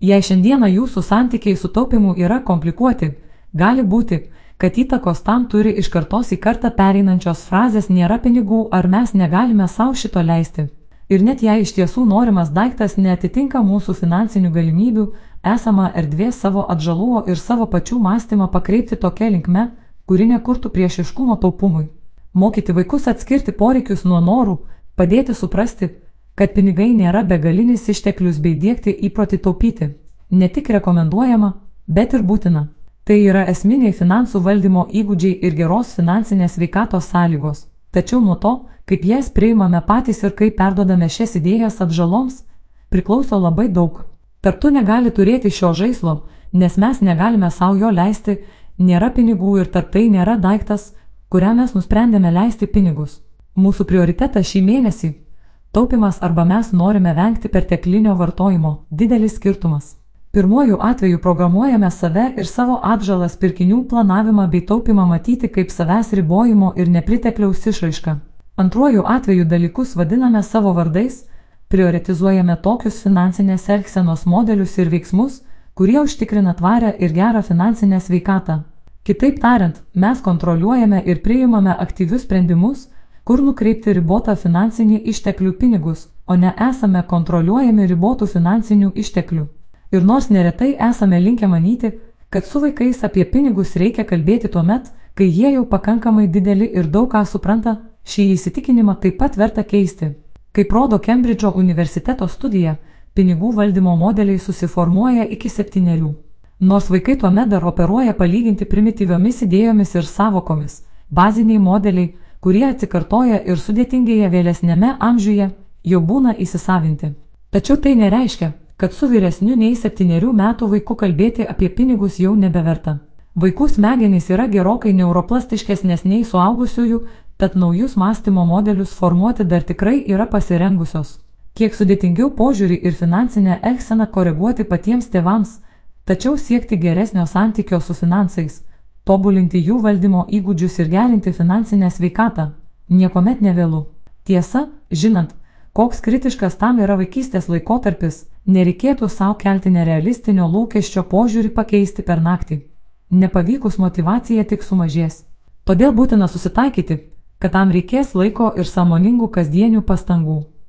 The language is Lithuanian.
Jei šiandieną jūsų santykiai su taupimu yra komplikuoti, gali būti, kad įtakos tam turi iš kartos į kartą pereinančios frazės nėra pinigų ar mes negalime savo šito leisti. Ir net jei iš tiesų norimas daiktas netitinka mūsų finansinių galimybių, esama erdvė savo atžaluo ir savo pačių mąstymą pakreipti tokia linkme, kuri nekurtų priešiškumo taupumui. Mokyti vaikus atskirti poreikius nuo norų, padėti suprasti, kad pinigai nėra begalinis išteklius bei dėkti įprotį taupyti. Ne tik rekomenduojama, bet ir būtina. Tai yra esminiai finansų valdymo įgūdžiai ir geros finansinės veikatos sąlygos. Tačiau nuo to, kaip jas priimame patys ir kaip perdodame šias idėjas atžaloms, priklauso labai daug. Tartu negali turėti šio žaislo, nes mes negalime savo jo leisti, nėra pinigų ir tarp tai nėra daiktas, kuriam mes nusprendėme leisti pinigus. Mūsų prioritetas šį mėnesį - taupimas arba mes norime vengti perteklinio vartojimo - didelis skirtumas. Pirmuoju atveju programuojame save ir savo atžalas pirkinių planavimą bei taupimą matyti kaip savęs ribojimo ir nepritekliaus išraišką. Antruoju atveju dalykus vadiname savo vardais, prioritizuojame tokius finansinės elgsenos modelius ir veiksmus, kurie užtikrina tvarę ir gerą finansinę sveikatą. Kitaip tariant, mes kontroliuojame ir priimame aktyvius sprendimus, kur nukreipti ribotą finansinį išteklių pinigus, o ne esame kontroliuojami ribotų finansinių išteklių. Ir nors neretai esame linkę manyti, kad su vaikais apie pinigus reikia kalbėti tuo met, kai jie jau pakankamai dideli ir daug ką supranta, šį įsitikinimą taip pat verta keisti. Kaip rodo Kembridžo universiteto studija, pinigų valdymo modeliai susiformuoja iki septyniarių. Nors vaikai tuomet dar operuoja palyginti primityviomis idėjomis ir savokomis, baziniai modeliai, kurie atsikartoja ir sudėtingėje vėlesnėme amžiuje, jau būna įsisavinti. Tačiau tai nereiškia, kad su vyresniu nei septyniarių metų vaiku kalbėti apie pinigus jau nebeverta. Vaikų smegenys yra gerokai neuroplastiškesnės nei suaugusiųjų, tad naujus mąstymo modelius formuoti dar tikrai yra pasirengusios. Kiek sudėtingiau požiūrį ir finansinę elgseną koreguoti patiems tėvams, tačiau siekti geresnio santykio su finansais, tobulinti jų valdymo įgūdžius ir gerinti finansinę sveikatą, niekuomet nevėlu. Tiesa, žinant, koks kritiškas tam yra vaikystės laikotarpis, nereikėtų savo kelti nerealistinio lūkesčio požiūrį pakeisti per naktį. Nepavykus motivacija tik sumažės. Todėl būtina susitaikyti, kad tam reikės laiko ir sąmoningų kasdienių pastangų.